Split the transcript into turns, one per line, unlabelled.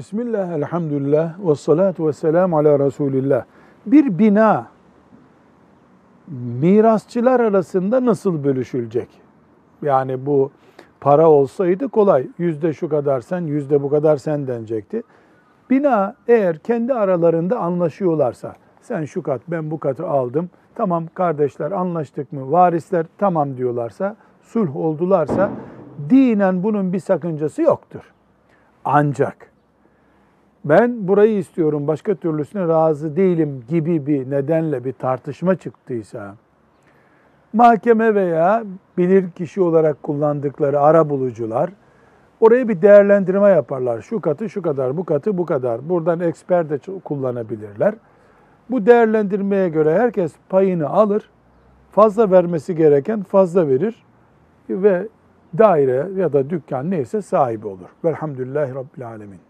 Bismillah, elhamdülillah, ve salatu ve selamu ala Resulillah. Bir bina mirasçılar arasında nasıl bölüşülecek? Yani bu para olsaydı kolay. Yüzde şu kadar sen, yüzde bu kadar sen denecekti. Bina eğer kendi aralarında anlaşıyorlarsa, sen şu kat, ben bu katı aldım. Tamam kardeşler anlaştık mı? Varisler tamam diyorlarsa, sulh oldularsa dinen bunun bir sakıncası yoktur. Ancak ben burayı istiyorum, başka türlüsüne razı değilim gibi bir nedenle bir tartışma çıktıysa, mahkeme veya bilir kişi olarak kullandıkları ara bulucular oraya bir değerlendirme yaparlar. Şu katı şu kadar, bu katı bu kadar. Buradan eksper de kullanabilirler. Bu değerlendirmeye göre herkes payını alır. Fazla vermesi gereken fazla verir ve daire ya da dükkan neyse sahibi olur. Velhamdülillahi Rabbil Alemin.